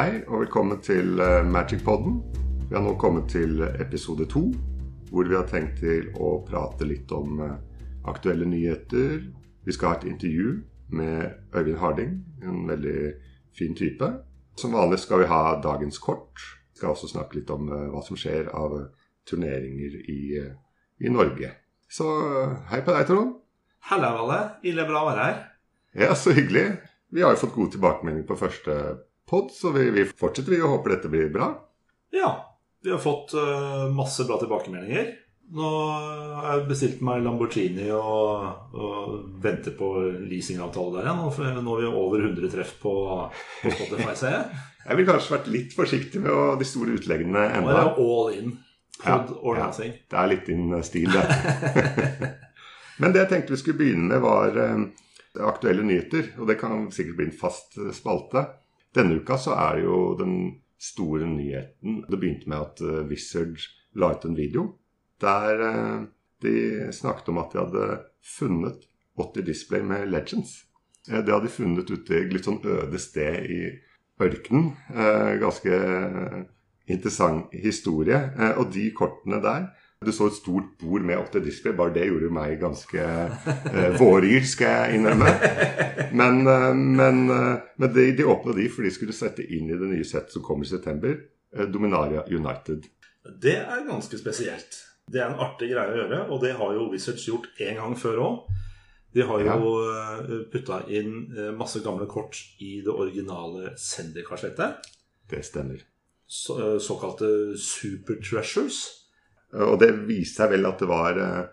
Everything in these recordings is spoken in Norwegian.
Hei og velkommen til Magicpodden. Magic Podden. Vi har nå kommet til episode to, hvor vi har tenkt til å prate litt om eh, aktuelle nyheter. Vi skal ha et intervju med Øyvind Harding, en veldig fin type. Som vanlig skal vi ha dagens kort. Vi skal også snakke litt om eh, hva som skjer av turneringer i, eh, i Norge. Så eh, hei på deg, Trond. Halla, Valle. Ille bra å være her. Ja, så hyggelig. Vi har jo fått gode tilbakemeldinger på første pod, så vi, vi fortsetter vi og håper dette blir bra. Ja, vi har fått eh, masse bra tilbakemeldinger. Nå har jeg bestilt meg Lamborghini og, og venter på leasingavtale der igjen. for Nå er vi over 100 treff på, på Spotify, ser jeg. Jeg ville kanskje vært litt forsiktig med å, de store utleggene Nå er det all in. Pod ja, ja. Det er litt din eh, stil, det. Men det jeg tenkte vi skulle begynne med, var eh, aktuelle nyheter. Og det kan sikkert bli en fast spalte. Denne uka så er jo den store nyheten Det begynte med at eh, Wizard la ut en video der eh, de snakket om at de hadde funnet 80 display med Legends. Eh, Det hadde de funnet ute i litt sånn øde sted i ørkenen. Ganske interessant historie. Og de kortene der Du så et stort bord med 80 display. Bare det gjorde meg ganske eh, våryr, skal jeg innrømme. Men, eh, men, eh, men de, de åpna de for de skulle sette inn i det nye settet som kommer i september. eh, Dominaria United. Det er ganske spesielt. Det er en artig greie å gjøre, og det har jo Wizards gjort en gang før òg. De har jo ja. putta inn masse gamle kort i det originale Zendikar-slettet. Det stemmer. Så, såkalte Super Treasures. Og det viste seg vel at det var eh,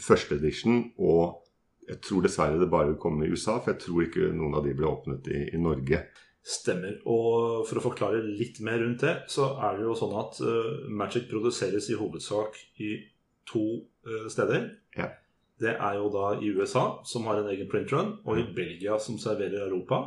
første edition, og jeg tror dessverre det bare kom i USA, for jeg tror ikke noen av de ble åpnet i, i Norge. Stemmer. Og for å forklare litt mer rundt det, så er det jo sånn at uh, Magic produseres i hovedsak i to uh, steder. Ja. Det er jo da i USA, som har en egen printrun, og i Belgia, som serverer Europa.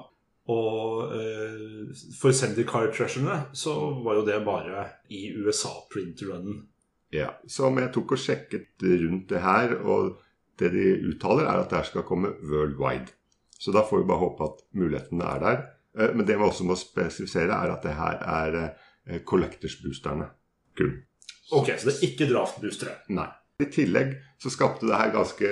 Og uh, for car Treasurene så var jo det bare i USA-printrunnen. Ja, Som jeg tok og sjekket rundt det her, og det de uttaler, er at det her skal komme worldwide. Så da får vi bare håpe at mulighetene er der. Eh, Men det vi også må spesifisere, er at det her er eh, collectors-boosterne. Kun. Ok, så det er ikke draft-boostere? Nei. I tillegg så skapte det her ganske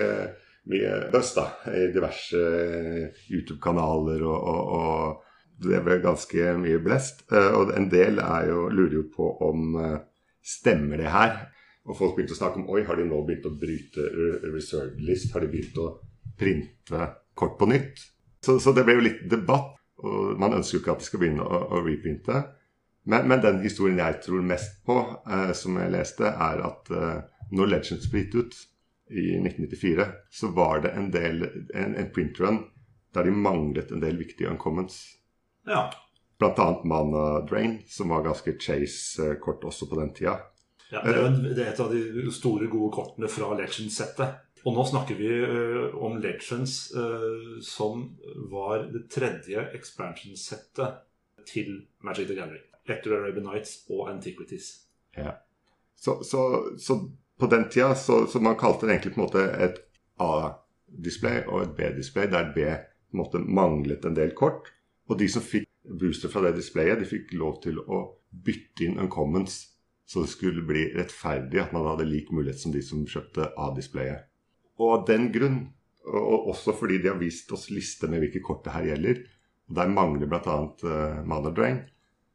mye buzz da, i diverse eh, YouTube-kanaler, og, og, og det ble ganske mye blest. Og en del er jo, lurer jo på om stemmer det her. Og folk begynte å snakke om oi, har de nå begynt å bryte re- reserved list? Har de begynt å printe kort på nytt? Så, så det ble jo litt debatt. Og man ønsker jo ikke at de skal begynne å, å reprinte. Men, men den historien jeg tror mest på, eh, som jeg leste, er at eh, når Legends ble gitt ut i 1994, så var det en del en, en printrun der de manglet en del viktige uncommons. Ja. Annet Mana Drain, som var ganske chase-kort også på den tida. Ja, det, er en, det er et av de store, gode kortene fra Legends-settet. Og nå snakker vi uh, om Legends uh, som var det tredje expansion-settet til Magic the Gallery. Etter Arabian Nights og Antiquities. Ja. Så, så, så på den tida så, så man kalte det egentlig på en måte et A-display og et B-display, der B på en måte manglet en del kort. Og de som fikk booster fra det displayet, de fikk lov til å bytte inn uncommons. Så det skulle bli rettferdig at man hadde lik mulighet som de som kjøpte A-displayet. Og av den grunn, og også fordi de har vist oss liste med hvilke kort det her gjelder, og der mangler bl.a. Uh, Manor Drain,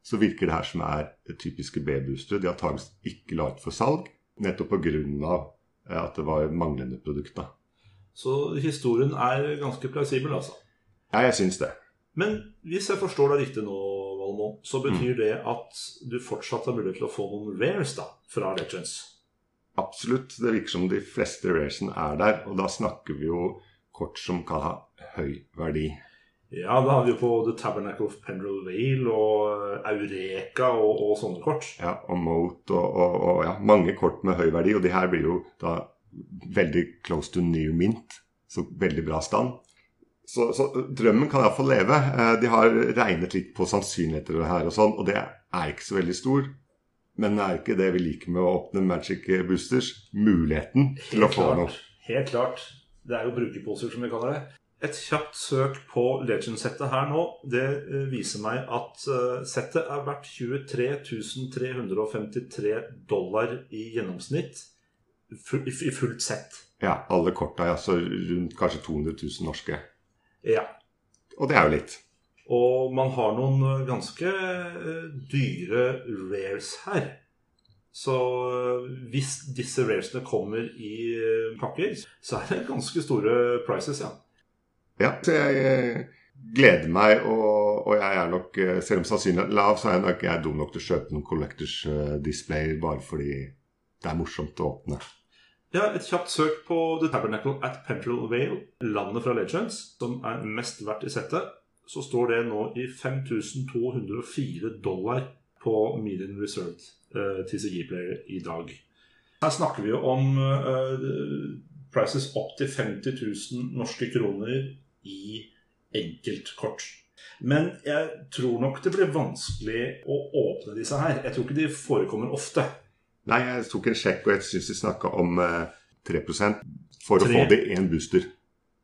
så virker det her som er typiske B-boostere. De har antakeligvis ikke laget for salg, nettopp pga. eh, at det var manglende produkter. Så historien er ganske plausibel, altså. Ja, jeg syns det. Men hvis jeg forstår deg riktig nå, Valmon, så betyr det at du fortsatt har mulighet til å få noen rares da, fra Legends. Absolutt. Det virker som de fleste raresene er der, og da snakker vi jo kort som kan ha høy verdi. Ja, da har vi jo på The Tabernacle of Penrell Vale og eh, Eureka og, og sånne kort. Ja, og Moat og, og, og ja, mange kort med høy verdi. Og de her blir jo da veldig close to new mint. Så veldig bra stand. Så, så drømmen kan iallfall leve. Eh, de har regnet litt på sannsynligheter her og sånn, og det er ikke så veldig stor. Men det er ikke det vi liker med å åpne Magic Boosters. Muligheten til å få noe. Helt klart. Det er jo brukerposer, som vi kaller det. Et kjapt søk på Legend-settet her nå, det eh, viser meg at uh, settet er verdt 23 353 dollar i gjennomsnitt i fullt sett. Ja, alle korta. Ja, så rundt kanskje 200 000 norske. Ja. Og det er jo litt. Og man har noen eh, ganske dyre rares her. Så hvis disse raresene kommer i pakker, så er det ganske store prices, ja. Ja, så jeg eh, gleder meg, og, og, jeg er nok, eh, selv om sannsynligheten er lav, så er jeg nok jeg er dum nok til å kjøpe noen Collectors displayer Display bare fordi det er morsomt å åpne. Ja, Et kjapt søk på The Tabernacle at Pentrel Vale, landet fra Legends, som er mest verdt i settet, så står det nå i 5204 dollar på Median Reserved uh, TCG-player i dag. Her snakker vi jo om uh, prices opp til 50 000 norske kroner i enkeltkort. Men jeg tror nok det blir vanskelig å åpne disse her. Jeg tror ikke de forekommer ofte. Nei, jeg tok en sjekk, og jeg syns de snakka om eh, 3 for 3. å få det i én booster.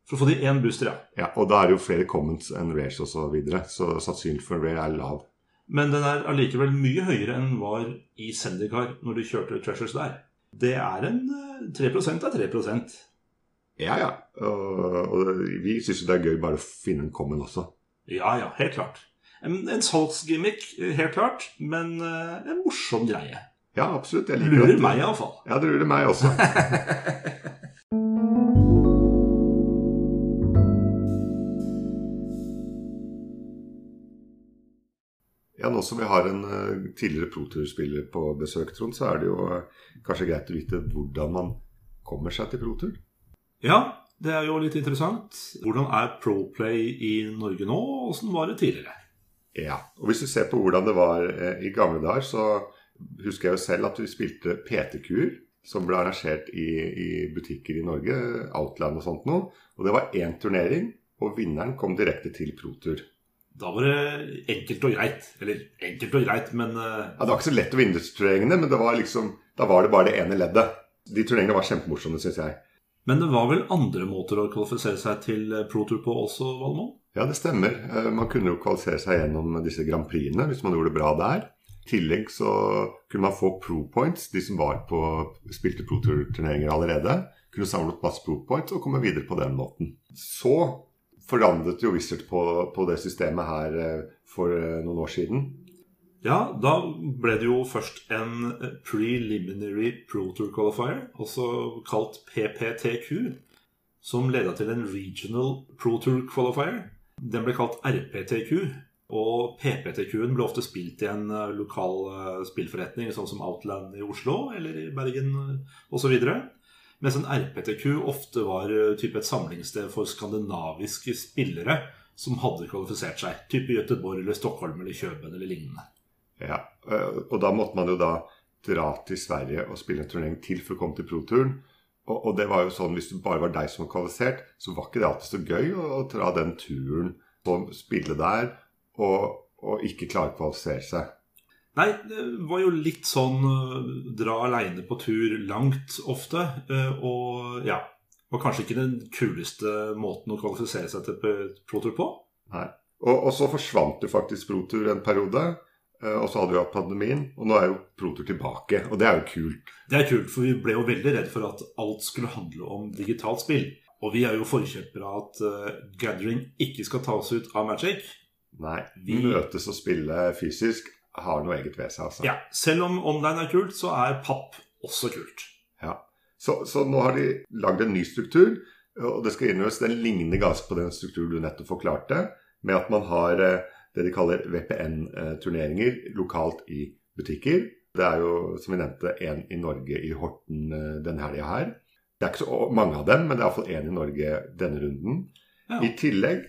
For å få det i én booster, ja. ja. Og da er det jo flere comments enn rares osv., så, videre, så sannsynligheten for rare er lav. Men den er allikevel mye høyere enn var i Sendicar når du kjørte Treasures der. Det er en 3 eh, er 3% ja, ja. Og, og vi syns jo det er gøy bare å finne en common også. Ja, ja, helt klart. En, en salgsgimmick, helt klart, men uh, en morsom greie. Ja, absolutt. Jeg liker lurer meg iallfall. Ja, det lurer meg også. Ja, Nå som vi har en uh, tidligere proturspiller på besøk, Trond, så er det jo uh, kanskje greit å vite hvordan man kommer seg til protur? Ja, det er jo litt interessant. Hvordan er Proplay i Norge nå, og åssen var det tidligere? Ja, og Hvis du ser på hvordan det var eh, i gamle dager, så husker jeg jo selv at vi spilte PT-kuer. Som ble arrangert i, i, butikker i Norge, Outland og sånt noe. Og det var én turnering, og vinneren kom direkte til Protur. Da var det enkelt og greit. Eller enkelt og greit, men uh... Ja, Det var ikke så lett å vinne turneringene, men var liksom, da var det bare det ene leddet. De turneringene var kjempemorsomme, syns jeg. Men det var vel andre måter å kvalifisere seg til Protur på også, Valmon? Ja, det stemmer. Eh, man kunne jo kvalifisere seg gjennom disse Grand Prixene hvis man gjorde det bra der. Tillegg så kunne man få pro points, de som var på spilte Pro Tour-turneringer allerede. Kunne samle opp masse pro points og komme videre på den måten. Så forandret jo Wizard på, på det systemet her eh, for noen år siden. Ja, da ble det jo først en preliminary pro tour qualifier, også kalt PPTQ, som leda til en regional pro tour qualifier. Den ble kalt RPTQ, og PPTQ-en ble ofte spilt i en eh, lokal eh, spillforretning, sånn som Outland i Oslo eller i Bergen osv. Mens en RPTQ ofte var eh, type et samlingssted for skandinaviske spillere som hadde kvalifisert seg. Type Göteborg eller Stockholm eller Kjøben eller lignende. Ja, eh, Og da måtte man jo da dra til Sverige og spille en turnering til for å komme til pro-turen. Og, og, det var jo sånn, hvis det bare var deg som var kvalifisert, så var ikke det alltid så gøy å, å dra den turen og spille der og, og ikke klare å kvalifisere seg. Nei, det var jo litt sånn uh, dra aleine på tur langt ofte. Uh, og ja Var kanskje ikke den kuleste måten å kvalifisere seg til pro-tur på. Nei. Og, og, så forsvant jo faktisk pro-tur en periode. Eh, og så hadde vi hatt pandemien, og nå er jo Protur tilbake. Og det er jo kult. Det er kult, for vi ble jo veldig redd for at alt skulle handle om digitalt spill. Og vi er jo forkjøpere av at uh, gathering ikke skal tas ut av Magic. Nei. Vi møtes og spille fysisk har noe eget ved seg, altså. Ja. Selv om online er kult, så er papp også kult. Ja. Så, så nå har de lagd en ny struktur, og det skal innrømmes den ligner ganske på den strukturen du nettopp forklarte, med at man har uh, det de kaller VPN-turneringer lokalt i butikker. Det er jo, som vi nevnte, én i Norge i Horten eh, denne helga her. Det er ikke så mange av dem, men det er iallfall én i Norge denne runden. Ja. I tillegg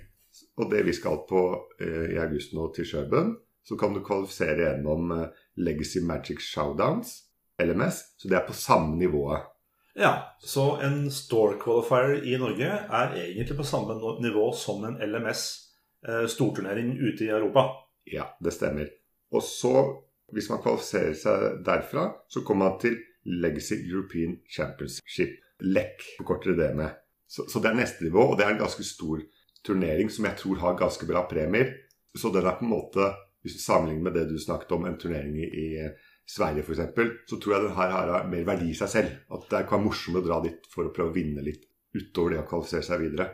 Og det vi skal på eh, i august nå til Sjøbønn, så kan du kvalifisere gjennom eh, Legacy Magic Showdowns, LMS. Så det er på samme nivået. Ja, så en store qualifier i Norge er egentlig på samme nivå som en LMS eh, storturnering ute i Europa. Ja, det stemmer. Og så, hvis man kvalifiserer seg derfra, så kommer man til Legacy European Championship. LEC forkorter det med. Så, så det er neste nivå, og det er en ganske stor turnering som jeg tror har ganske bra premier. Så den er på en måte, hvis du sammenligner med det du snakket om, en turnering i, i Sverige f.eks., så tror jeg den her har mer verdi i seg selv. At det kan være morsomt å dra dit for å prøve å vinne litt utover det å kvalifisere seg videre.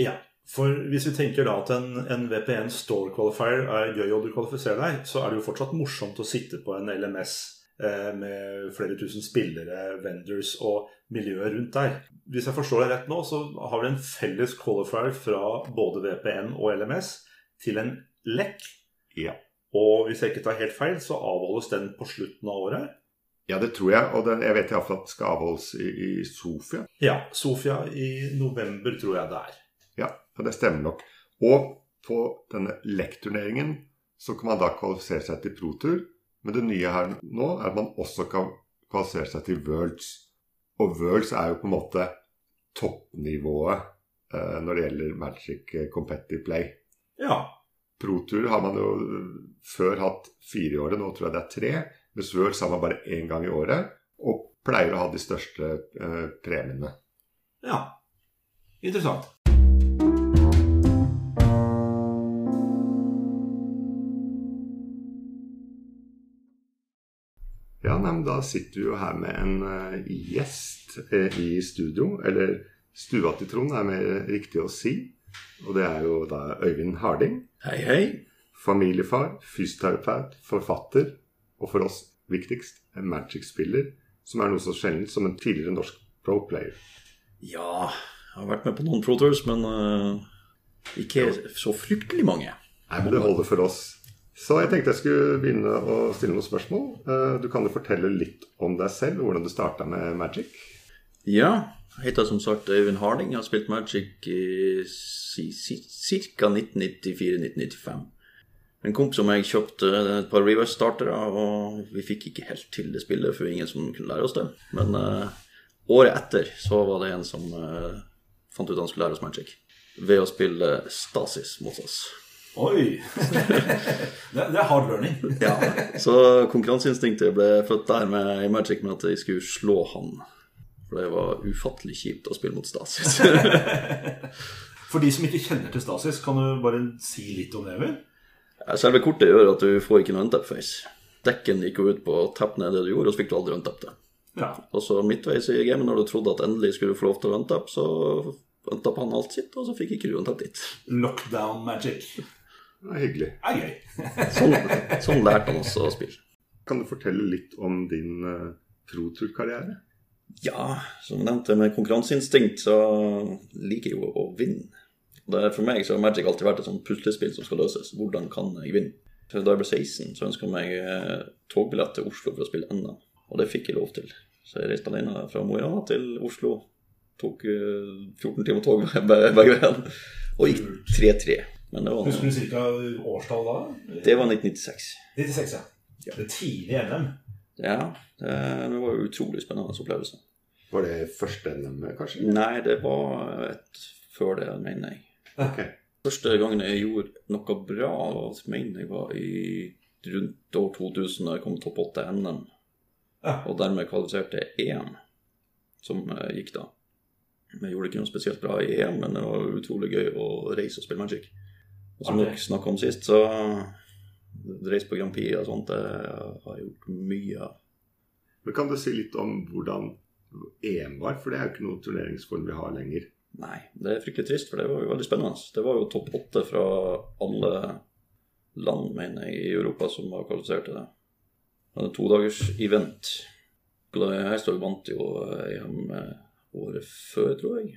Ja, for hvis vi tenker da at en, en VPN store qualifier er gøy og du kvalifiserer deg, så er det jo fortsatt morsomt å sitte på en LMS eh, med flere tusen spillere, vendors og miljøet rundt der. Hvis jeg forstår deg rett nå, så har vi en felles qualifier fra både VPN og LMS til en lekk. Ja. Og hvis jeg ikke tar helt feil, så avholdes den på slutten av året. Ja, det tror jeg. Og det, jeg vet iallfall at det skal avholdes i, i Sofia. Ja, Sofia i november tror jeg det er. Ja, det stemmer nok. Og på denne LEC-turneringen så kan man da kvalifisere seg til Protur. Men det nye her nå er at man også kan kvalifisere seg til Worlds. Og Worlds er jo på en måte toppnivået eh, når det gjelder Magic Competitive Play. Ja, Pro Tour har man jo før hatt fire i året, nå tror jeg det er tre. Mens Worlds har man bare én gang i året, og pleier å ha de største eh, premiene. ja. Interessant. Men da sitter vi jo her med en eh, gjest eh, i studio. Eller stua til Trond er mer riktig å si. Og det er jo da Øyvind Harding. Hei, hei. Familiefar, fysioterapeut, forfatter. Og for oss viktigst en Magic-spiller. Som er noe så sjeldent som en tidligere norsk pro-player. Ja, jeg har vært med på noen Pro Tours, men uh, ikke så fryktelig mange. Nei, men det holder for oss. Så jeg tenkte jeg skulle begynne å stille noen spørsmål. Eh, Du kan jo fortelle litt om deg selv, hvordan du starta med Magic. Ja, jeg heter som sagt Øyvind Harding. Jeg har spilt Magic i ca. 1994-1995. En kompis som jeg kjøpte et par reverse-startere, og vi fikk ikke helt til det spillet, for ingen som kunne lære oss det. Men uh, året etter så var det en som uh, fant ut han skulle lære oss Magic. Ved å spille Stasis mot oss. Oi! det, det er hard learning. Ja, så konkurranseinstinktet ble født der med i Magic med at jeg skulle slå han. For det var ufattelig kjipt å spille mot Stasis. For de som ikke kjenner til Stasis, kan du bare si litt om det, vel? Selve kortet gjør at du får ikke noe untap face. Dekken gikk jo ut på å tappe ned det du gjorde, og så fikk du aldri untap det. Ja. Og så midtveis i gamet, når du trodde at endelig skulle du få lov til å untap, så untap han alt sitt, og så fikk ikke du untap ditt. Lockdown magic. Det er hyggelig. Det er gøy. Sånn, sånn lærte han oss å spille. Kan du fortelle litt om din uh, pro-tur-karriere? Ja, som jeg nevnte, med konkurranseinstinkt så liker jeg jo å vinne. Det er For meg så har Magic alltid vært et sånt puslespill som skal løses. Hvordan kan jeg vinne? Så Da jeg ble 16, så ønska jeg meg eh, togbillett til Oslo for å spille NM. Og det fikk jeg lov til. Så jeg reiste alene fra Mo i Rana til Oslo. Tok eh, 14 timer tog begge veiene. Og gikk 3-3. Men det var, Husker du ca. årstall da? det var 1996. 96, ja. Det tidlige tidlig NM. Ja, det, det var utrolig spennende opplevelse. Var det første NM, kanskje? Nei, det var et før det, mener jeg. Okay. Første gangen jeg gjorde noe bra, mener jeg var i rundt år 2000 da jeg kom topp 8 NM. Ja. Og dermed kvalifiserte jeg EM, som eh, gikk da. Jeg gjorde ikke noe spesielt bra i EM, men det var utrolig gøy å reise og spille Magic. Som dere snakka om sist, så reise på Grand Prix og sånt, det har jeg gjort mye av. Men Kan du si litt om hvordan EM var? For det er jo ikke noen turneringsform vi har lenger. Nei, det er fryktelig trist, for det var jo veldig spennende. Det var jo topp åtte fra alle land, mener jeg, i Europa som var kvalifisert til det. Det var todagers event. Hestog vant jo EM året før, tror jeg.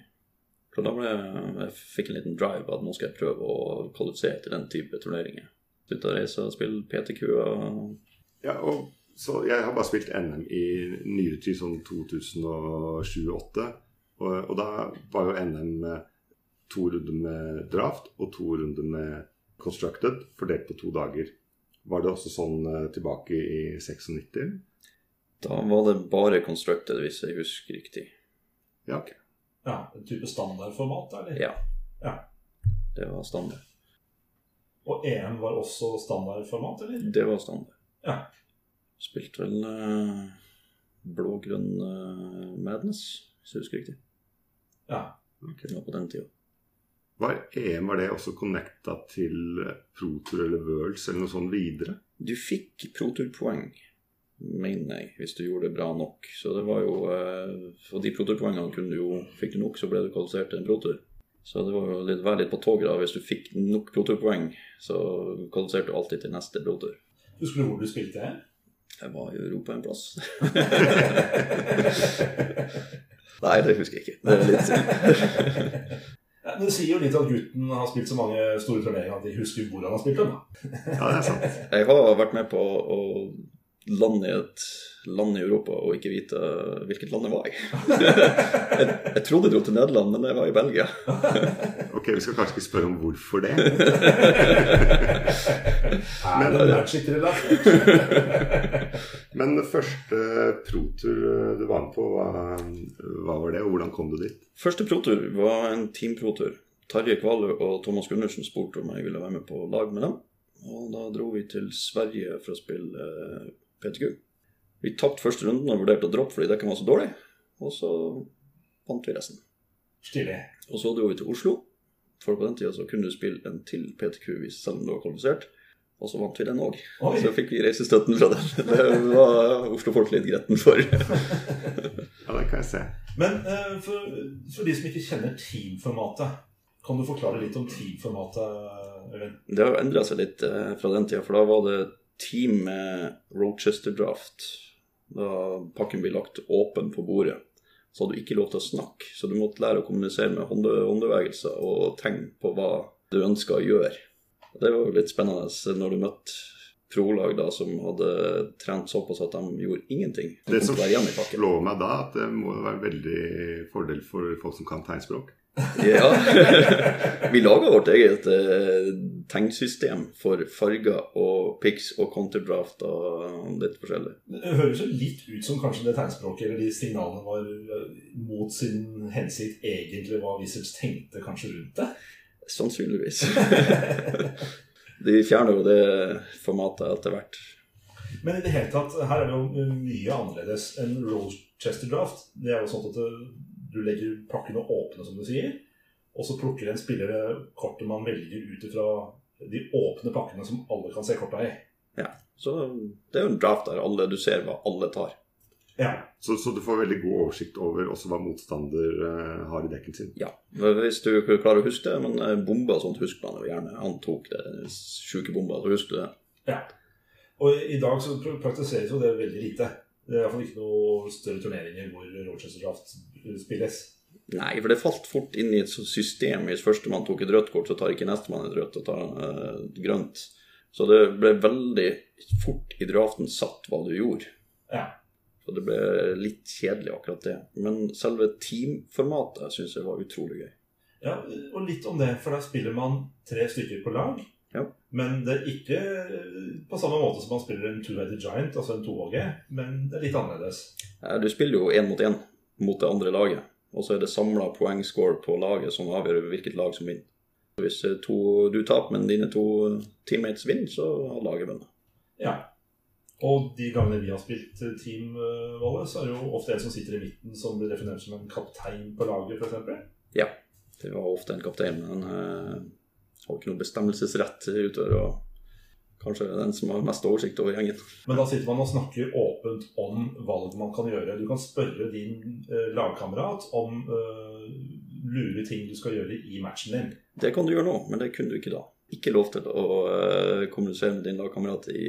Så da ble jeg fikk en liten drive at nå skal jeg prøve å kvalifisere til den type turneringer. Slutte å reise og spille PTQ og Ja, og så Jeg har bare spilt NM i nyere tid, sånn 2007-2008. Og, og da var jo NM to runder med draft og to runder med constructed, fordelt på to dager. Var det også sånn eh, tilbake i 96? Da var det bare constructed, hvis jeg husker riktig. Ja, ok. Ja, En type standardformat, eller? Ja. Ja. Det var standard. Og EM var også standardformat, eller? Det var standard. Ja. Spilte vel uh, blå-grønn uh, Madness, hvis jeg husker riktig. Ja. ok. Nå på den tida. Var EM var det også connecta til Protur eller Worlds eller noe sånt videre? Du fikk proturpoeng, mener jeg, hvis du gjorde det bra nok. Så det var jo uh, Og de proturpoengene kunne du jo Fikk du nok, så ble du kvalifisert til en protur. Så det var jo litt, vær litt på toget da. Hvis du fikk nok proturpoeng, så kvalifiserte du alltid til neste protur. Husker du hvor du spilte her? Jeg var i Europa en plass. Nei, det husker jeg ikke. Det er litt Ja, men Det sier jo litt at gutten har spilt så mange store turneringer at de husker hvor han har spilt dem. Ja, det er sant. Jeg har vært med på å lande i et land i Europa og ikke vite hvilket land jeg var i. jeg, jeg trodde jeg dro til Nederland, men jeg var i Belgia. Ok, vi skal kanskje ikke spørre om hvorfor det. men. Men det første protur du var med på, hva, hva var det, og hvordan kom du dit? Første protur var en teamprotur. Tarjei Kvalø og Thomas Gundersen spurte om jeg ville være med på lag med dem. Og da dro vi til Sverige for å spille eh, PTQ. Vi tapte første runden og vurderte å droppe fordi dekken var så dårlig. Og så vant vi resten. Stilig. Og så dro vi til Oslo. For på den tida så kunne du spille en til PTQ selv om du var kvalifisert. Og så vant vi den òg. Så fikk vi reisestøtten fra den. Det var Oslo-folk litt gretten for. Ja, det kan jeg se. Men eh, for, for de som ikke kjenner teamformatet, kan du forklare litt om teamformatet, Øyvind? Det har endra seg litt eh, fra den tida, for da var det team med Rochester Draft. Da pakken ble lagt åpen på bordet, så hadde du ikke lov til å snakke. Så du måtte lære å kommunisere med håndbevegelser og tegn på hva du ønska å gjøre. Det var jo litt spennende når du møtte prolag da som hadde trent såpass at de gjorde ingenting. De Det som slår meg da, at det må være veldig fordel for folk som kan tegnspråk. Ja. Vi laga vårt eget eh, tegnsystem for farger og pics og counterdraft og litt forskjellig. Det høres jo litt ut som kanskje det tegnspråket eller de signalene var eh, mot sin hensikt egentlig hva Wizards tenkte kanskje rundt det. Sannsynligvis. De fjerner jo det formatet etter hvert. Men i det hele tatt, her er det jo mye annerledes enn Rochester Draft. Det er jo sånn at du legger pakkene åpne, som du sier, og så plukker en spiller det kortet man velger ut ifra de åpne pakkene som alle kan se korta i. Ja. Så det er jo en draft der alle, du ser hva alle tar. Ja. Så, så du får veldig god oversikt over også hva motstander eh, har i dekken sin. Ja, Hvis du klarer å huske det, men eh, bomber og sånt husker man jo gjerne. Han tok det sjuke bomba, så husker du det. ja. Og i dag så praktiseres jo det veldig lite. Det er iallfall ikke noe større turneringer hvor Rochester Draft spilles. Nei, for det falt fort inn i et system. Hvis førstemann tok et rødt kort, så tar ikke nestemann et rødt og tar eh, grønt. Så det ble veldig fort i draften satt hva du gjorde. Ja. Så det ble litt kjedelig, akkurat det. Men selve teamformatet syns jeg var utrolig gøy. Ja, og litt om det, for da spiller man tre stykker på lag. Men det er ikke på samme måte som man spiller en two-headed giant, altså en 2HG, men det er litt annerledes. Eh, Du spiller jo én mot én mot det andre laget. Og så er det samla poengscore på laget som avgjør hvilket lag som vinner. Hvis eh, to, du taper, men dine to teammates vinner, så har laget vunnet. Ja. Og de gangene vi har spilt eh, Team Valle, så er det jo ofte en som sitter i midten som blir definert som en kaptein på laget, f.eks. Ja, det var ofte en kaptein, men har ikke noe bestemmelsesrett utover. Og kanskje den som har mest oversikt over gjengen. Men da sitter man og snakker åpent om valg man kan gjøre. Du kan spørre din eh, lagkamerat om eh, lure ting du skal gjøre i matchen din. Det kan du gjøre nå, men det kunne du ikke da. Ikke lov til å eh, kommunisere med din lagkamerat i,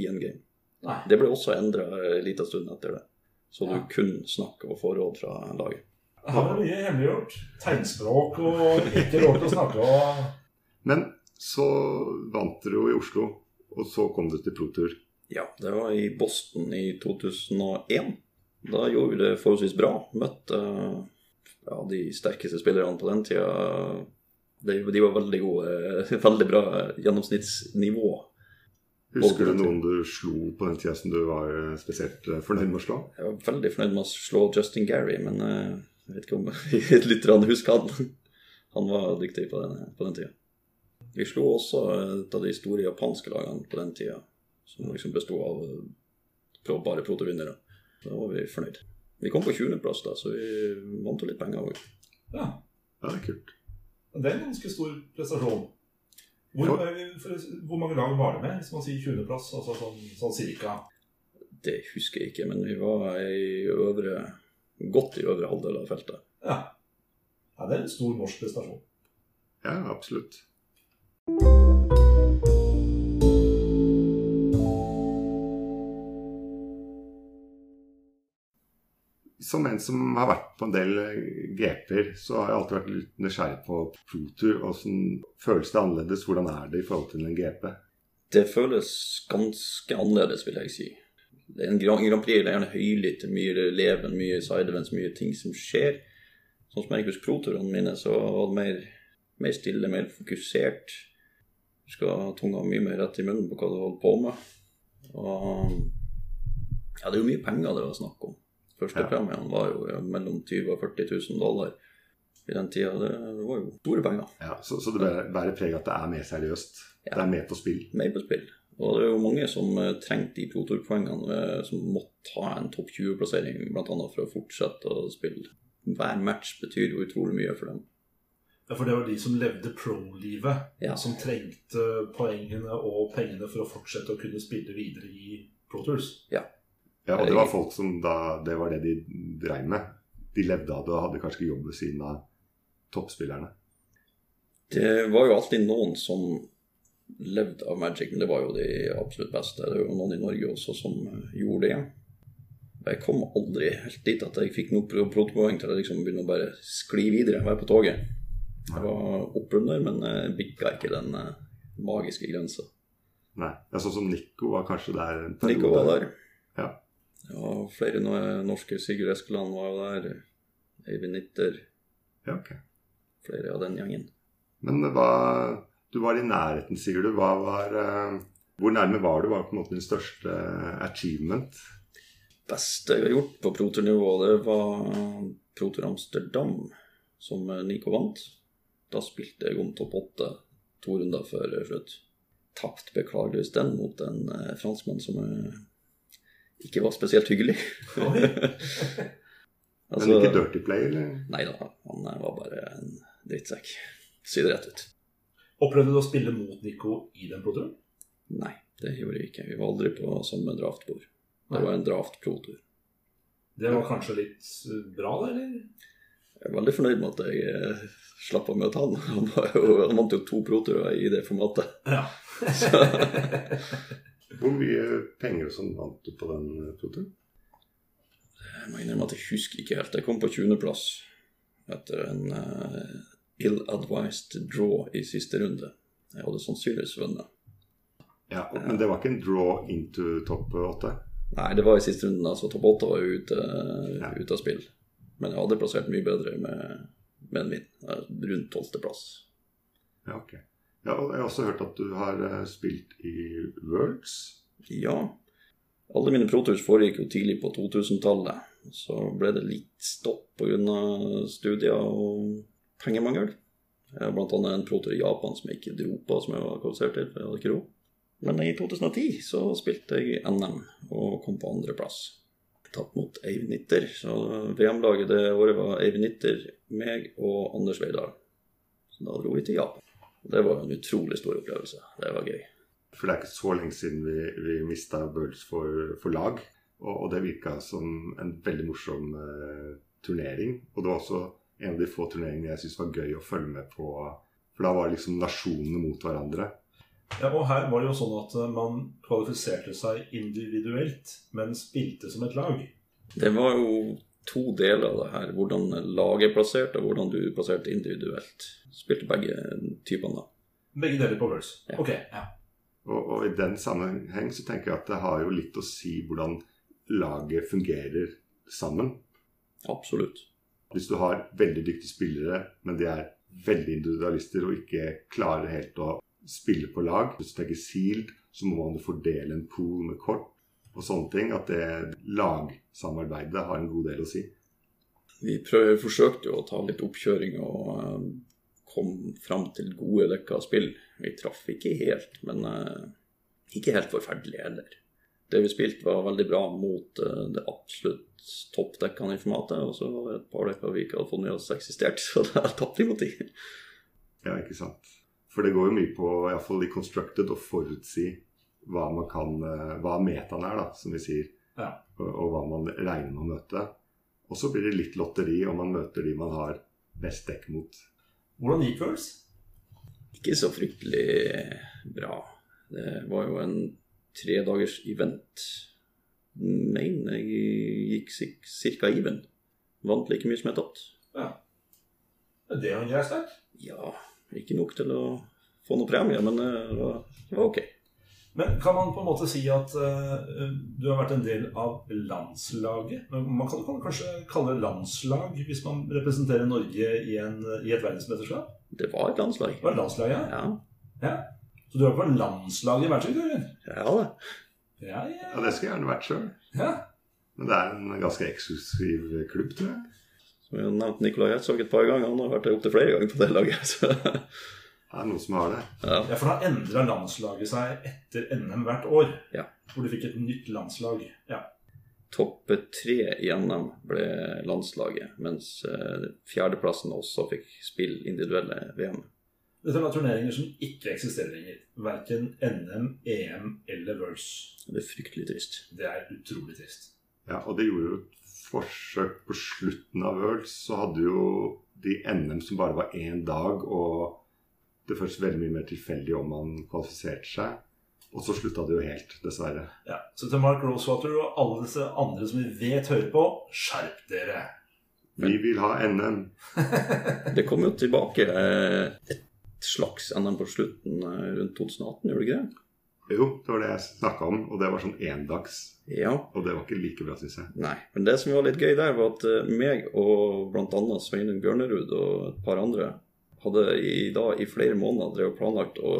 i en game. Nei. Det ble også endra en liten stund etter det. Så du Ja. kun snakke og få råd fra laget. Her er det mye hemmeliggjort. Tegnspråk og ikke lov til å snakke og Men så vant dere jo i Oslo, og så kom du til protur. Ja, det var i Boston i 2001. Da gjorde vi det forholdsvis bra. Møtte ja, de sterkeste spillerne på den tida. De, de var veldig gode. Veldig bra gjennomsnittsnivå. Husker du noen du slo på den tida som du var eh, spesielt eh, fornøyd med å slå? Jeg var veldig fornøyd med å slå Justin Gary, men eh, jeg vet ikke om lytterne husker han. Han var dyktig på den, på den tida. Vi slo også et av de store japanske lagene på den tida, som liksom besto av eh, bare protovinnere. Da var vi fornøyd. Vi kom på 20.-plass, da, så vi vant jo litt penger òg. Ja, Ja, det er kult. Det er en ganske stor prestasjon. Hvor, eh, for, hvor mange lag var det med, hvis man sier 20.-plass? Altså sånn, sånn cirka? Det husker jeg ikke, men vi var i øvre, godt i øvre halvdel av feltet. Ja. ja. Det er en stor norsk prestasjon. Ja, absolutt. Som en som har vært på en del eh, GP-er, så har jeg alltid vært litt nysgjerrig på protur. Hvordan føles det annerledes? Hvordan er det i forhold til en GP? Det føles ganske annerledes, vil jeg si. Det er en Grand, Prix det er gjerne høylytt, mye leven, mye sideevents, mye ting som skjer. Sånn som jeg husker proturene mine, så var det mer, mer stille, mer fokusert. Du skal ha tunga mye mer rett i munnen på hva du holder på med. Og ja, det er jo mye penger det var snakk om. Førstepremien var jo mellom 20 000 og 40 000 dollar i den tida. Det, det var jo store penger. Ja, så, så det bærer, bærer preg at det er mer seriøst. Ja. Det er mer på spill. mer på spill. Og det er jo mange som eh, trengte de protorpoengene, eh, som måtte ha en topp 20-plassering bl.a. for å fortsette å spille. Hver match betyr jo utrolig mye for dem. Ja, For det var de som levde pro-livet, Ja. som trengte poengene og pengene for å fortsette å kunne spille videre i Pro Tours. Ja, og det var folk som da Det var det de dreiv med. De levde av det og hadde kanskje ikke jobb ved siden av toppspillerne. Det var jo alltid noen som levde av Magic, men det var jo de absolutt beste. Det er jo noen i Norge også som eh, gjorde det. Jeg kom aldri helt dit at jeg fikk noe pro- protopoeng til å liksom begynne å bare skli videre, være på toget. Jeg var oppunder, men jeg bikka ikke den eh, magiske grensa. Nei. Ja, sånn som Nico var kanskje der en Nico var der. Ja. Ja, flere norske. Sigurd Eskeland var jo der. Eivind Nitter. ja, ok. Flere av den gjengen. Men hva Du var i nærheten, sier du. Hva var eh, Hvor nærme var du? Hva var på en måte din største achievement? beste jeg har gjort på protur-nivå, det var Protur Amsterdam, som Nico vant. Da spilte jeg om topp åtte to runder før slutt. Tapt beklageligvis den mot en eh, franskmann som eh, ikke var spesielt hyggelig. Men ikke Dirty Play, eller? Nei da, han eh, var bare en drittsekk. Si det rett ut. Opplevde du å spille mot Nico i den proturen? Nei, det gjorde vi ikke. Vi var aldri på samme draftbord. Det var en draft-pro-tur. Det var kanskje litt eh, bra, da, eller? Jeg er veldig fornøyd med at jeg eh, slapp å møte han. Han, vant jo to pro-turer i det formatet. Ja. Hvor mye penger sånn vant du på den eh, proturen? Jeg må innrømme at jeg husker ikke helt. Jeg kom på 20.-plass etter en uh, ill-advised draw i siste runde. Jeg hadde sannsynligvis vunnet. Ja, men det var ikke en draw into topp åtte? Nei, det var i siste runden, altså. Topp åtte var jo ute, Ja. ute av spill. Men jeg hadde plassert mye bedre med, med en eh, Rundt tolvteplass. Ja, ok. Ja, og jeg har også hørt at du har eh, spilt i Worlds. Ja. Alle mine protours foregikk jo tidlig på 2000-tallet. Så ble det litt stopp pga. studier og pengemangel. Jeg har bl.a. en protour i Japan som jeg ikke dro på, som jeg var kvalifisert til, for jeg hadde ikke ro. Men i 2010 så spilte jeg NM og kom på andreplass. Tatt mot Eivind Nitter. Så VM-laget det året var Eivind Nitter, meg og Anders Veidal. Så da dro vi til Japan. Det var en utrolig stor opplevelse. Det var gøy. For det er ikke så lenge siden vi, vi mista Bøhls for, for lag. Og, og det virka som en veldig morsom eh, turnering. Og det var også en av de få turneringene jeg syntes var gøy å følge med på. For da var det liksom nasjonene mot hverandre. Ja, og her var det jo sånn at eh, man kvalifiserte seg individuelt, men spilte som et lag. Det var jo to deler av det her. Hvordan laget er plassert, og hvordan du er plassert individuelt. Spilte begge typene da. Begge deler på Worlds. Ja. Ok, ja. Og, og i den sammenheng så tenker jeg at det har jo litt å si hvordan laget fungerer sammen. Absolutt. Hvis du har veldig dyktige spillere, men de er veldig individualister og ikke klarer helt å spille på lag. Hvis du tenker sealed, så må man fordele en pool med kort og sånne ting. At det lagsamarbeidet har en god del å si. Vi prøver, forsøkte jo å ta litt oppkjøring og eh, kom fram til gode dekker spill. Vi traff ikke helt, men eh, ikke helt forferdelig heller. Det vi spilte var veldig bra mot eh, det absolutt toppdekkende i formatet, og så var det et par dekker vi ikke hadde fått med oss eksistert, så da tapte vi mot dem. Ja, ikke sant. For det går jo mye på, iallfall i constructed, å forutsi hva man kan eh, Hva metaen er, da, som vi sier. Ja. Og, og hva man regner med å møte. Og så blir det litt lotteri om man møter de man har best dekk mot. Hvordan gikk Worlds? Ikke så fryktelig bra. Det var jo en tredagers event. Mener jeg gikk ca. even. Vant like mye som jeg tatt. Ja. Det er jo grei start. Ja, ikke nok til å få noe premie, men eh, det var, det var ok. Men kan man på en måte si at uh, du har vært en del av landslaget? Man kan, kan kanskje kalle det landslag hvis man representerer Norge i, en, i et verdensmesterskap? Det var et landslag. Det var landslaget, Ja, ja. Så du har vært på landslaget i verdensrekorden? ja det. Ja, ja. Ja, det skulle jeg gjerne vært sjøl. ja. Men det er en ganske eksklusiv klubb, tror jeg. Som jeg har nevnt Nikolai Hertzog et par ganger. Han har vært der opptil flere ganger på det laget. Så. Det er noen som har det. Ja. Ja, for da endra landslaget seg etter NM hvert år. Ja. Hvor du fikk et nytt landslag. Ja. Topp tre i NM ble landslaget, mens eh, fjerdeplassen også fikk spille individuelle VM. Dette er da turneringer som ikke eksisterer lenger. Verken NM, EM eller Worlds. Det er fryktelig trist. Det er utrolig trist. Ja, og det gjorde jo et forsøk på slutten av Worlds. Så hadde jo de NM som bare var én dag, og det føltes veldig mye mer tilfeldig om man kvalifiserte seg. Og så slutta det jo helt, dessverre. Ja, Så til Mark Rosewater og alle disse andre som vi vet hører på, skjerp dere! Vi vil ha NM. Det kom jo tilbake eh, et slags NM på slutten eh, rundt 2018, gjorde det ikke det? Jo, det var det jeg snakka om, og det var sånn endags. Ja. Og det var ikke like bra, syns jeg. Nei. Men det som var litt gøy der, var at eh, meg og bl.a. Sveinung Bjørnerud og et par andre hadde i, da, i flere måneder drevet planlagt å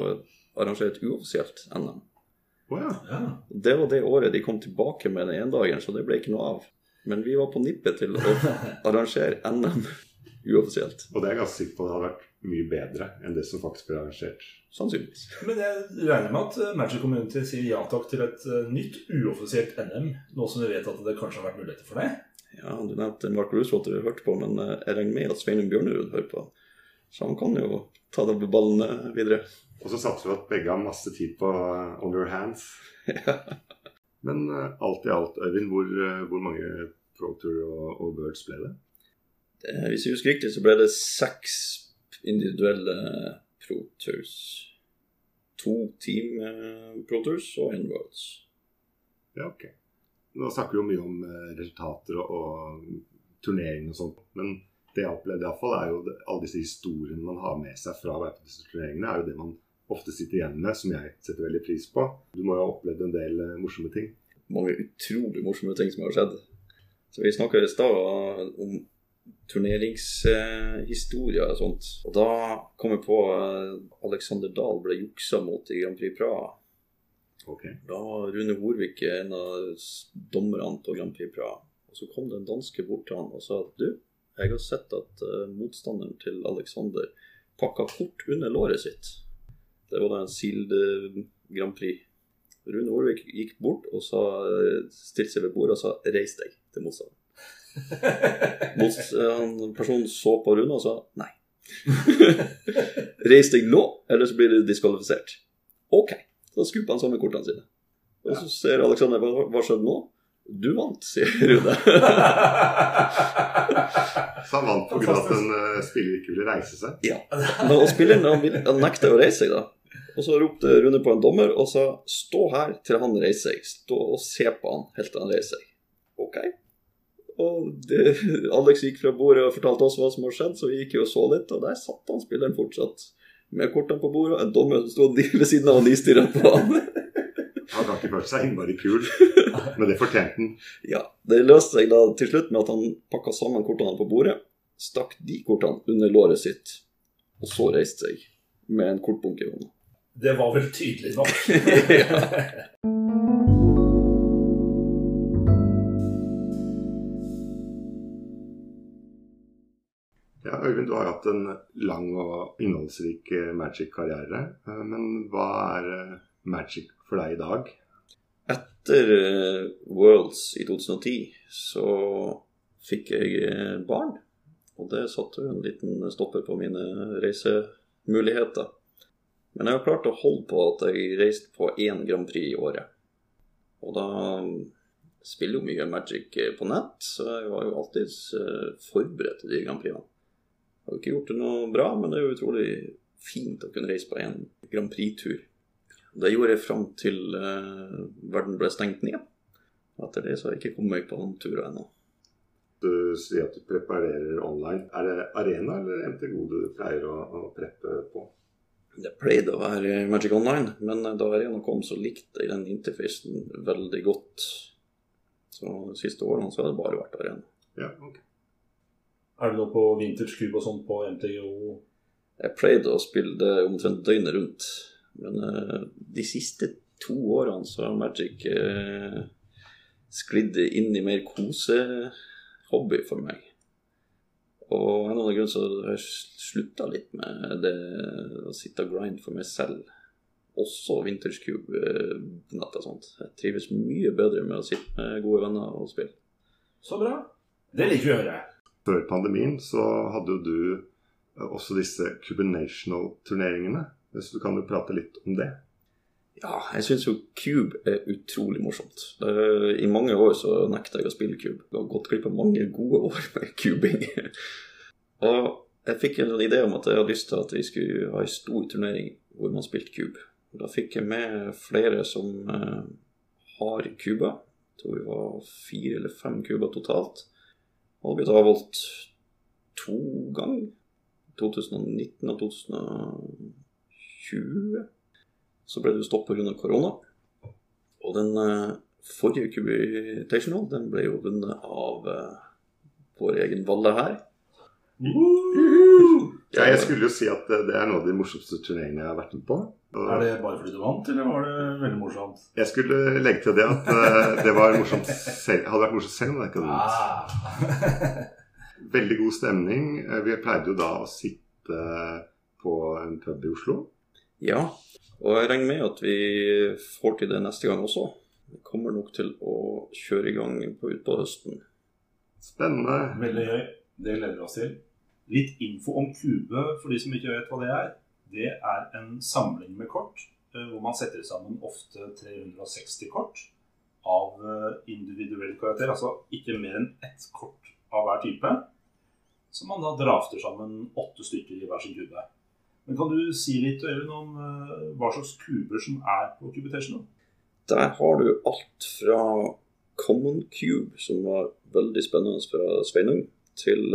arrangere et uoffisielt NM. Oh, ja. Ja. Det var det året de kom tilbake med den endagen, så det ble ikke noe av. Men vi var på nippet til å arrangere NM uoffisielt. Og det er jeg ganske sikker på det hadde vært mye bedre enn det som faktisk ble arrangert. Sannsynligvis. Men jeg regner med at eh, Magic Community sier ja takk til et eh, nytt uoffisielt NM, nå som vi vet at det kanskje har vært muligheter for det. Ja, Du nevnte Mark Rooswater du hørte på, men eh, jeg regner med at Sveinung Bjørnerud hører på. Så han kan jo ta det med ballene videre. Og så satser vi at begge har masse tid på on your hands. Men alt i alt, Øyvind, hvor, hvor mange Pro Tour og, og Birds ble det? det Hvis jeg husker riktig, så ble det seks individuelle Pro Tours. To Team ProTours Pro Tours og en Worlds. Ja, ok. Nå snakker vi jo mye om uh, resultater og, og turnering og sånt. Men det jeg opplevde iallfall, er jo alle disse historiene man har med seg fra hver av disse turneringene, er jo det man ofte sitter igjen med, som jeg setter veldig pris på. Du må jo ha opplevd en del uh, morsomme ting. Mange utrolig morsomme ting som har skjedd. Så Vi snakka i stad om turneringshistorier og sånt. Og da kom jeg på eh, Alexander Dahl ble juksa mot i Grand Prix Praha. Okay. Da var Rune Horvik en av dommerne på Grand Prix Praha. Og så kom det en danske bort til han og sa at du, jeg har sett at eh, motstanderen til Alexander pakka kort under låret sitt. Det var da en Sild eh, Grand Prix. Rune Horvik gikk bort og sa, stilte seg ved bordet og sa 'reis deg' til motstanderen. Motst- eh, han- Personen så på Rune og sa nei. Reis deg nå, eller så blir du diskvalifisert. Ok, da skuper han sammen kortene sine. Og så ser Alexander hva, hva skjedde nå? Du vant, sier Rune. Så han vant pga. at en uh, spiller ikke ville reise seg. ja. Men og spilleren han, vil- han nekter å reise seg, da. Og så ropte Rune på en dommer og sa 'stå her til han reiser seg'. Stå og se på han helt til han reiser seg. Ok. Og det, Alex gikk fra bordet og fortalte oss hva som har skjedd, så vi gikk jo og så litt, og der satt han spilleren fortsatt. Med kortene på bordet, og dommeren sto ved siden av og nistirra på han. Han har ikke følt seg innmari kul, men det fortjente han. Ja, Det løste seg da til slutt med at han pakka sammen kortene på bordet, stakk de kortene under låret sitt og så reiste seg med en kortbunke i hånda. Det var vel tydelig nok. Ja, Øyvind, du har hatt en lang og innholdsrik eh, Magic-karriere. Eh, Men hva er eh, Magic for deg i dag? Etter Worlds i 2010 så fikk jeg barn. Og det satte en liten stopper på mine reisemuligheter. Men jeg har klart å holde på at jeg reiste på én Grand Prix i året. Og da spiller jo mye Magic på nett, så jeg var jo alltid forberedt til de Grand Prixene. Har jo ikke gjort det noe bra, men det er jo utrolig fint å kunne reise på en Grand Prix-tur. Det gjorde jeg fram til uh, verden ble stengt ned. Etter det så har jeg ikke kommet meg på noen turer ennå. Du sier at du preparerer online. Er det Arena eller MTGO du pleier å, å preppe på? Det pleide å være Magic Online, men da Arena kom, så likte jeg den interfacen veldig godt. Så de siste årene så har det bare vært Arena. Ja, ok. Er det noe på Vintage Cube og sånn på MTGO? Jeg pleide å spille det omtrent døgnet rundt, men uh, de siste to årene så har Magic uh, sklidd inn i mer kosehobby for meg. Og en av grunnene så har jeg slutta litt med det å sitte og grind for meg selv. Også Vintage Cube eh, på nett og sånt. Jeg trives mye bedre med å sitte med gode venner og spille. Så bra. Det liker vi å høre. Før pandemien så hadde jo du eh, også disse Cubenational-turneringene. Så du kan jo prate litt om det. Ja, jeg syns jo Cube er utrolig morsomt. I mange år så nekta jeg å spille Cube. Jeg har gått glipp av mange gode år med cubing. og jeg fikk en idé om at jeg hadde lyst til at vi skulle ha en stor turnering hvor man spilte Cube. Da fikk jeg med flere som eh, har kuber. Jeg tror vi var fire eller fem kuber totalt. Og vi har valgt to ganger. 2019 og 2020. Så ble det stopp pga. korona. Og den eh, forrige Cubitational den ble jo vunnet av eh, vår egen Valle her. Ja, jeg skulle jo si at det, det er noe av de morsomste turneringene jeg har vært med på. Og Er det bare fordi du vant, eller var det veldig morsomt? jeg skulle legge til det at eh, det var morsomt selv, hadde vært morsomt selv om det ikke hadde vunnet. Ah. Veldig god stemning. Eh, Vi pleide jo da å sitte på en pub i Oslo. Ja, og jeg regner med at vi får til det neste gang også. Vi kommer nok til å kjøre i gang på utpå høsten. Spennende. Veldig gøy. Det gleder vi oss til. Litt info om Kube for de som ikke vet hva det er. Det er en samling med kort eh, hvor man setter sammen ofte 360 kort av eh, individuell karakter. Altså ikke mer enn ett kort av hver type. Så man da drafter sammen åtte stykker i hver sin kube. Men kan du si litt Øyvind, om eh, hva slags kuber som er på Cubitation? Der har du alt fra Common Cube, som var veldig spennende fra Sveinung, til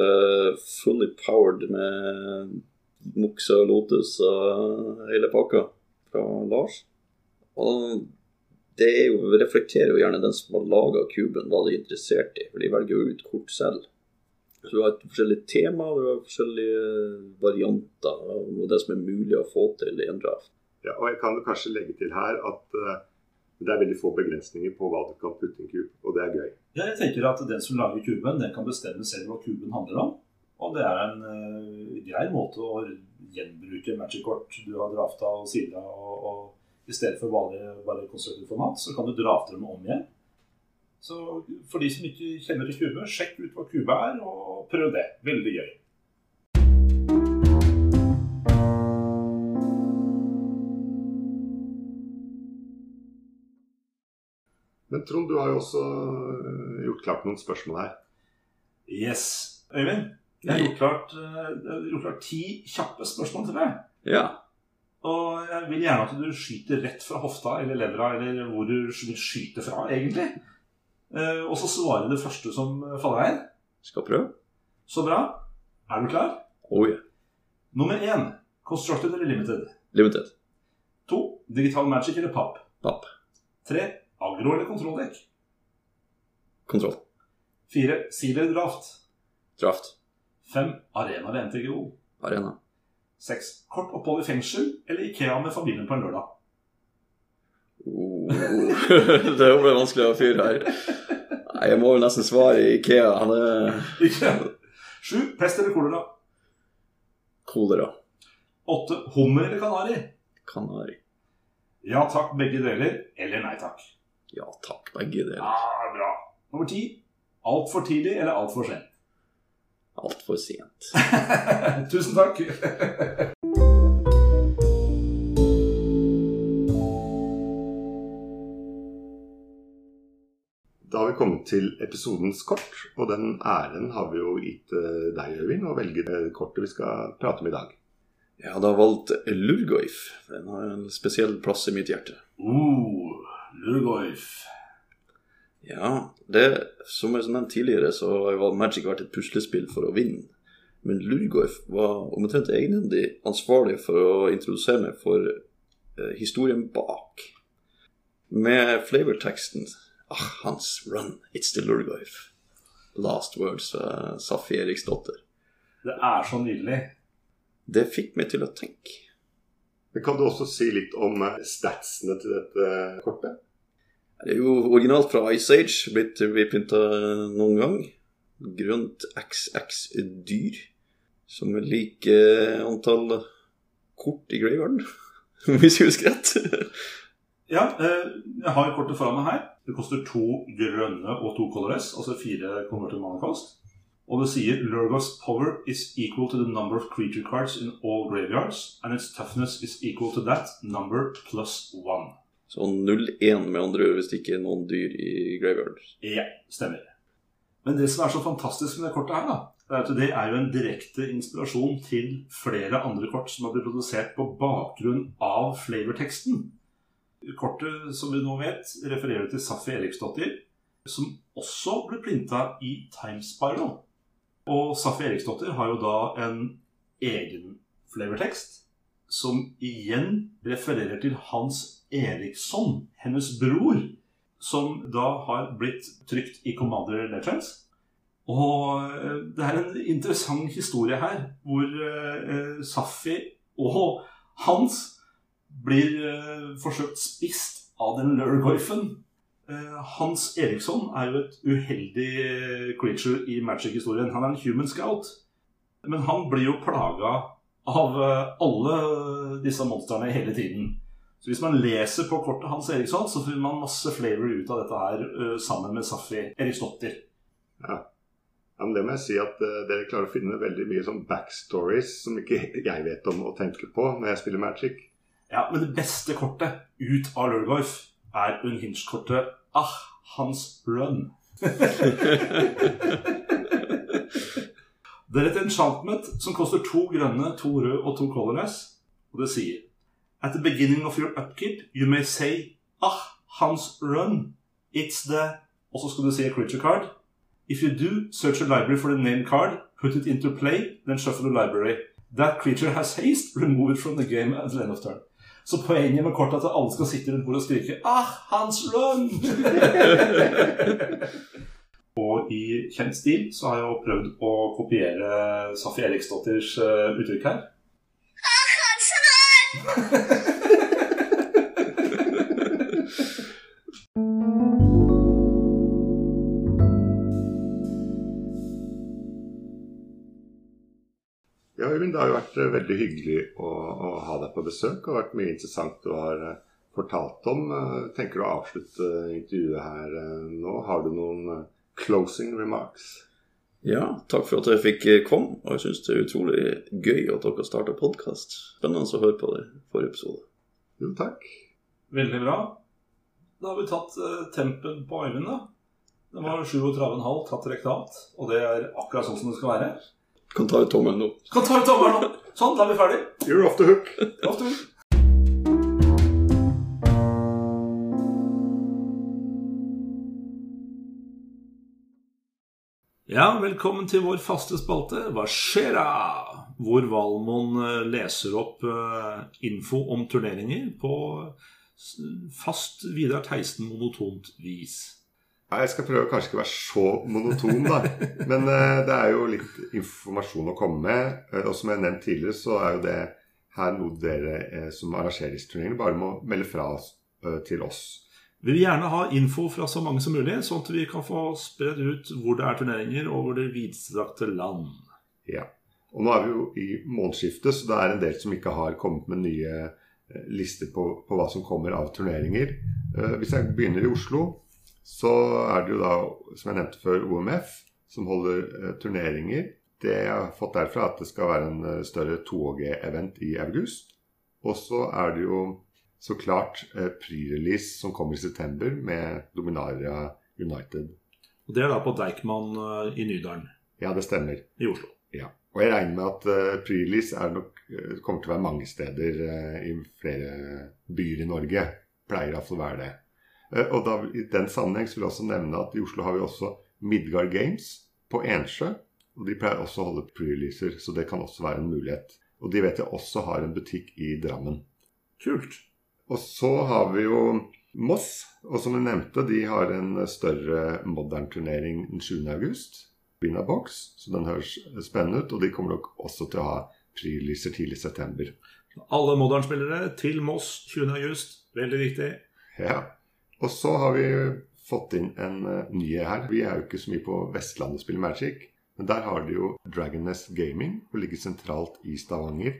fully powered med Og Lotus og hele pakka fra Lars. Og det er jo, reflekterer jo gjerne den som har laga kuben, hva de er interessert i. For de velger jo ut kort selv. Så du har et forskjellig tema, du har forskjellige varianter og det som er mulig å få til i en draft. Ja, og jeg kan jo kanskje legge til her at uh, det er veldig få begrensninger på hva du kan putte i en kube, og det er gøy. Ja, jeg tenker at Den som lager kuben, den kan bestemme selv hva kuben handler om. Og det er en uh, grei måte å gjenbruke magic-kort du har drafta og sida. Og, og I stedet for bare, bare konsertformat, format, så kan du drafte dem om igjen. Så for de som ikke kjenner til kube, sjekk ut hva kube er, og prøv det. Veldig gøy. Men Trond, du har jo også eh, gjort klart noen spørsmål her. Yes. Øyvind, jeg har gjort klart, eh, klart ti kjappe spørsmål til deg. Ja, Og jeg vil gjerne at du skyter rett fra hofta eller levra, eller hvor du vil skyte fra, egentlig. Eh, og så svarer det første som faller inn. skal prøve. Så bra. Er du klar? Oh yeah. Nummer én. Constructed eller limited? Limited. To. Digital magic eller pap? Pap. Tre. Agro eller kontrolldekk? Kontroll. Fire. Sealer draft. Draft. Fem. Arena eller NTGO? Arena. Seks. Kort opphold i fengsel eller Ikea med familien på en lørdag? Oh, det ble vanskelig å fyre her. Nei, jeg må jo nesten svare Ikea. Han er Ikea. Sju. Pest eller kolera? kolera. Åtte. Hummer eller kanari? Kanari. Ja takk, begge deler. Eller nei takk. Ja takk, begge deler. Ja, bra. Nummer ti. Altfor tidlig eller altfor sent? Altfor sent. Tusen takk. Da har vi kommet til episodens kort, og den æren har vi jo gitt eh, deg, Øyvind, å velge det kortet vi skal prate om i dag. Jeg hadde valgt Lurgoif. Den har en spesiell plass i mitt hjerte. Uh, Lurgoif. Ja, det, som jeg nevnte tidligere, så har Magic vært et puslespill for å vinne. Men Lurgoif var omtrent egenhendig ansvarlig for å introdusere meg for eh, historien bak. Med flavorteksten ah, Hans run, it's the Lurgoif. Last words fra Safi Eriksdotter. Det er så nydelig. Det fikk meg til å tenke. Men Kan du også si litt om eh, statsene til dette kortet? Det er jo originalt fra Ice Age, blitt reprinta noen gang. Grønt XX-dyr, som er like antall kort i Graveyarden, hvis jeg husker rett. Ja, eh, jeg har kortet foran meg her. Det koster to grønne og to colores, altså fire converted mana. Og det sier Lurgos power is equal to the number of creature cards in all graveyards, and its toughness is equal to that number plus one. Så 0-1 med andre ord hvis det ikke er noen dyr i Graveyard. Ja, stemmer. Men det som er så fantastisk med det kortet her, da, det er at det er jo en direkte inspirasjon til flere andre kort som har blitt produsert på bakgrunn av flavorteksten. Kortet, som vi nå vet, refererer til Safi Eriksdottir, som også ble printa i Times Spiral. Og Safi Eriksdottir har jo da en egen flavortekst som igjen refererer til Hans Eriksson, hennes bror, som da har blitt trykt i Commander Legends. Og eh, det er en interessant historie her, hvor eh, Safi og Hans blir eh, forsøkt spist av den Lurgoifen. Eh, Hans Eriksson er jo et uheldig eh, creature i Magic-historien. Han er en human scout. Men han blir jo plaga av eh, alle disse monstrene hele tiden. Så hvis man leser på kortet Hans Eriksson, så finner man masse flavor ut av dette her eh, sammen med Safi Eriksdotter. Ja, men Det må jeg si at eh, dere klarer å finne veldig mye sånn backstories som ikke jeg vet om å tenke på når jeg spiller Magic. Ja, men det beste kortet ut av Lurgolf er Unhinged-kortet Ah, Hans Run. det er et enchantment som koster to grønne, to røde og to colorless. Og det sier At the beginning of your upkeep, you may say Ah, Hans Run. It's the Og så skal du si a creature card. If you do, search a library for the name card, put it into play, then shuffle the library. That creature has haste, remove it from the game at the end of turn. Så poenget med kortet er at alle skal sitte rundt bordet og skrike Ah, Hans Run! og i kjent stil så har jeg jo prøvd å kopiere Safi Eriksdotters eh, uttrykk her. Ja, Øyvind, det har jo vært eh, veldig hyggelig å, å ha deg på besøk. Det har vært mye interessant du har eh, fortalt om. Tenker du å avslutte intervjuet her nå? Har du noen closing remarks? Ja, takk for at dere fikk eh, komme. Og jeg syns det er utrolig gøy at dere starta podkast. Spennende å høre på det i forrige episode. Jo, takk. Veldig bra. Da har vi tatt uh, tempen på Øyvind, da. Den var 37,5 tatt rektalt, og det er akkurat sånn som det skal være. Kan ta ut tommelen nå. Kan ta ut tommelen nå. Sånn, da er vi ferdig. You're off the hook. Ofte. Ja, velkommen til vår faste spalte Hva skjer da? Hvor Valmon eh, leser opp eh, info om turneringer på fast Vidar Theisen monotont vis. Ja, Jeg skal prøve å kanskje ikke være så monoton, da. Men eh, det er jo litt informasjon å komme med. Og som jeg har nevnt tidligere, så er jo det her noe dere som arrangerer disse turneringene, bare må melde fra til oss. Vi vil gjerne ha info fra så mange som mulig, sånn at vi kan få spredd ut hvor det er turneringer og hvor det vidstrakte land. Ja. Og nå er vi jo i månedsskiftet, så det er en del som ikke har kommet med nye eh, lister på, på hva som kommer av turneringer. Eh, hvis jeg begynner i Oslo, så er det jo da, som jeg nevnte før, OMF som holder eh, turneringer. Det jeg har fått derfra, er at det skal være en større 2G-event i august. Og så er det jo så klart eh, pre-release som kommer i september med Dominaria United. Og Det er da på Deichman eh, i Nydalen Ja, det stemmer. i Oslo. Ja. Og jeg regner med at eh, pre-release er nok, eh, kommer til å være mange steder eh, i flere byer i Norge. Pleier iallfall å være det. Eh, og da, I den sammenheng vil jeg også nevne at i Oslo har vi også Midgard Games på Ensjø. Og De pleier også å holde pre-releaser, så det kan også være en mulighet. Og de vet jeg også har en butikk i Drammen. Kult. Og så har vi jo Moss, og som jeg nevnte, de har en større modern-turnering den 7. august. Bina Box, så den høres spennende ut. Og de kommer nok også til å ha pre-releaser tidlig i september. Alle Modern-spillere til Moss 20. august. Veldig viktig. Ja. Og så har vi fått inn en uh, ny her. Vi er jo ikke så mye på Vestlandet og spiller Magic. Men der har de jo Dragon Nest Gaming, og ligger sentralt i Stavanger.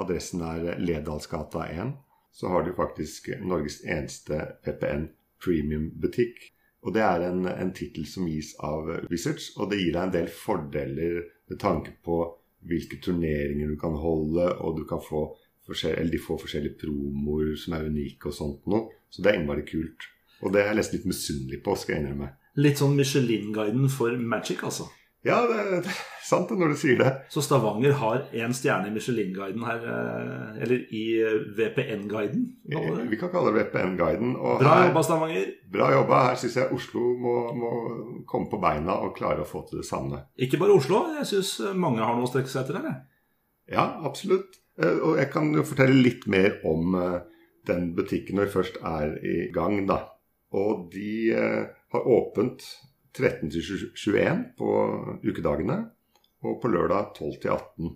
Adressen er Ledalsgata 1. Så har de faktisk Norges eneste PPN premium-butikk. Og det er en, en tittel som gis av Wizards, og det gir deg en del fordeler med tanke på hvilke turneringer du kan holde, og du kan få eller de får forskjellige promoer som er unike og sånt noe. Så det er innmari kult. Og det er jeg nesten litt misunnelig på, skal jeg innrømme. Litt sånn Michelin-guiden for Magic, altså. Ja, det er sant det når du sier det. Så Stavanger har én stjerne i Michelin-guiden her, eh, eller i eh, VPN-guiden. vi kan kalle det VPN-guiden. Bra her- jobba, Stavanger. Bra jobba. Her syns jeg Oslo må, må komme på beina og klare å få til det samme. Ikke bare Oslo. Jeg syns mange har noe å strekke seg etter her. Ja, absolutt. Eh, Og jeg kan jo fortelle litt mer om den butikken når vi først er i gang, da. Og de har åpent 13 til 21 på ukedagene, og på lørdag 12 til 18.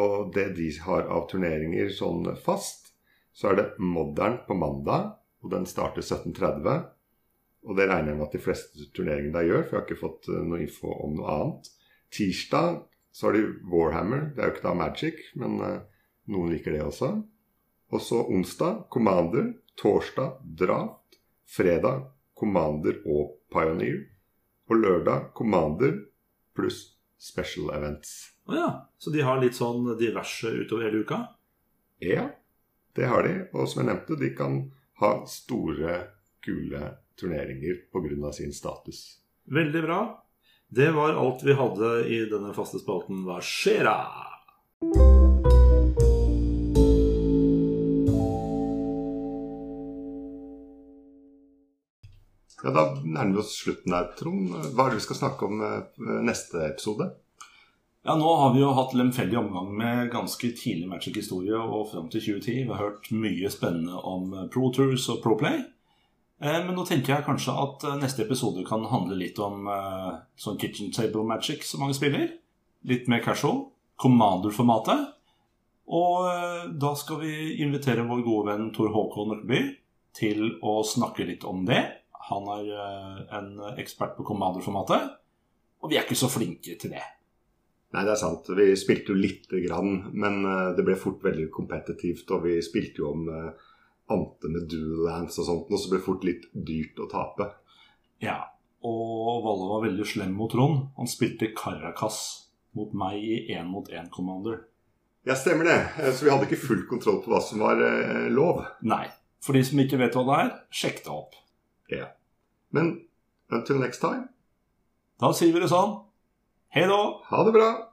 Og det de har av turneringer sånn fast, så er det Modern på mandag, og den starter 17.30. Og det regner jeg med at de fleste turneringene der gjør, for jeg har ikke fått eh, noe info om noe annet. Tirsdag så har de Warhammer. Det er jo ikke da Magic, men eh, noen liker det også. Og så onsdag Commander. Torsdag Draft. Fredag Commander og Pioneer. Og lørdag Commander pluss Special Events. Å ja. Så de har litt sånn diverse utover hele uka? Ja, det har de. Og som jeg nevnte, de kan ha store, kule turneringer pga. sin status. Veldig bra. Det var alt vi hadde i denne faste spalten Hva skjer Ja, Da nærmer vi oss slutten her, Trond. Hva er det vi skal snakke om eh, neste episode? Ja, Nå har vi jo hatt lemfeldig omgang med ganske tidlig Magic-historie og fram til 2010. Vi har hørt mye spennende om Pro Tours og Pro Play. Eh, Men nå tenker jeg kanskje at eh, neste episode kan handle litt om eh, sånn kitchen table magic som mange spiller. Litt mer casual. Commander-formatet. Og eh, da skal vi invitere vår gode venn Tor Håkon Nøkleby til å snakke litt om det. Han er eh, en ekspert på Commander-formatet, og vi er ikke så flinke til det. Nei, det er sant. Vi spilte jo lite grann, men eh, det ble fort veldig kompetitivt. Og vi spilte jo om eh, ante med dual lands og sånt, og så ble det fort litt dyrt å tape. Ja, og Valle var veldig slem mot Trond. Han spilte Caracas mot meg i én mot én Commander. Ja, stemmer det. Så vi hadde ikke full kontroll på hva som var lov. Nei. For de som ikke vet hva det er, sjekk det opp. Ja. Men until next time, Da sier vi det sånn. Hei da! ha det bra!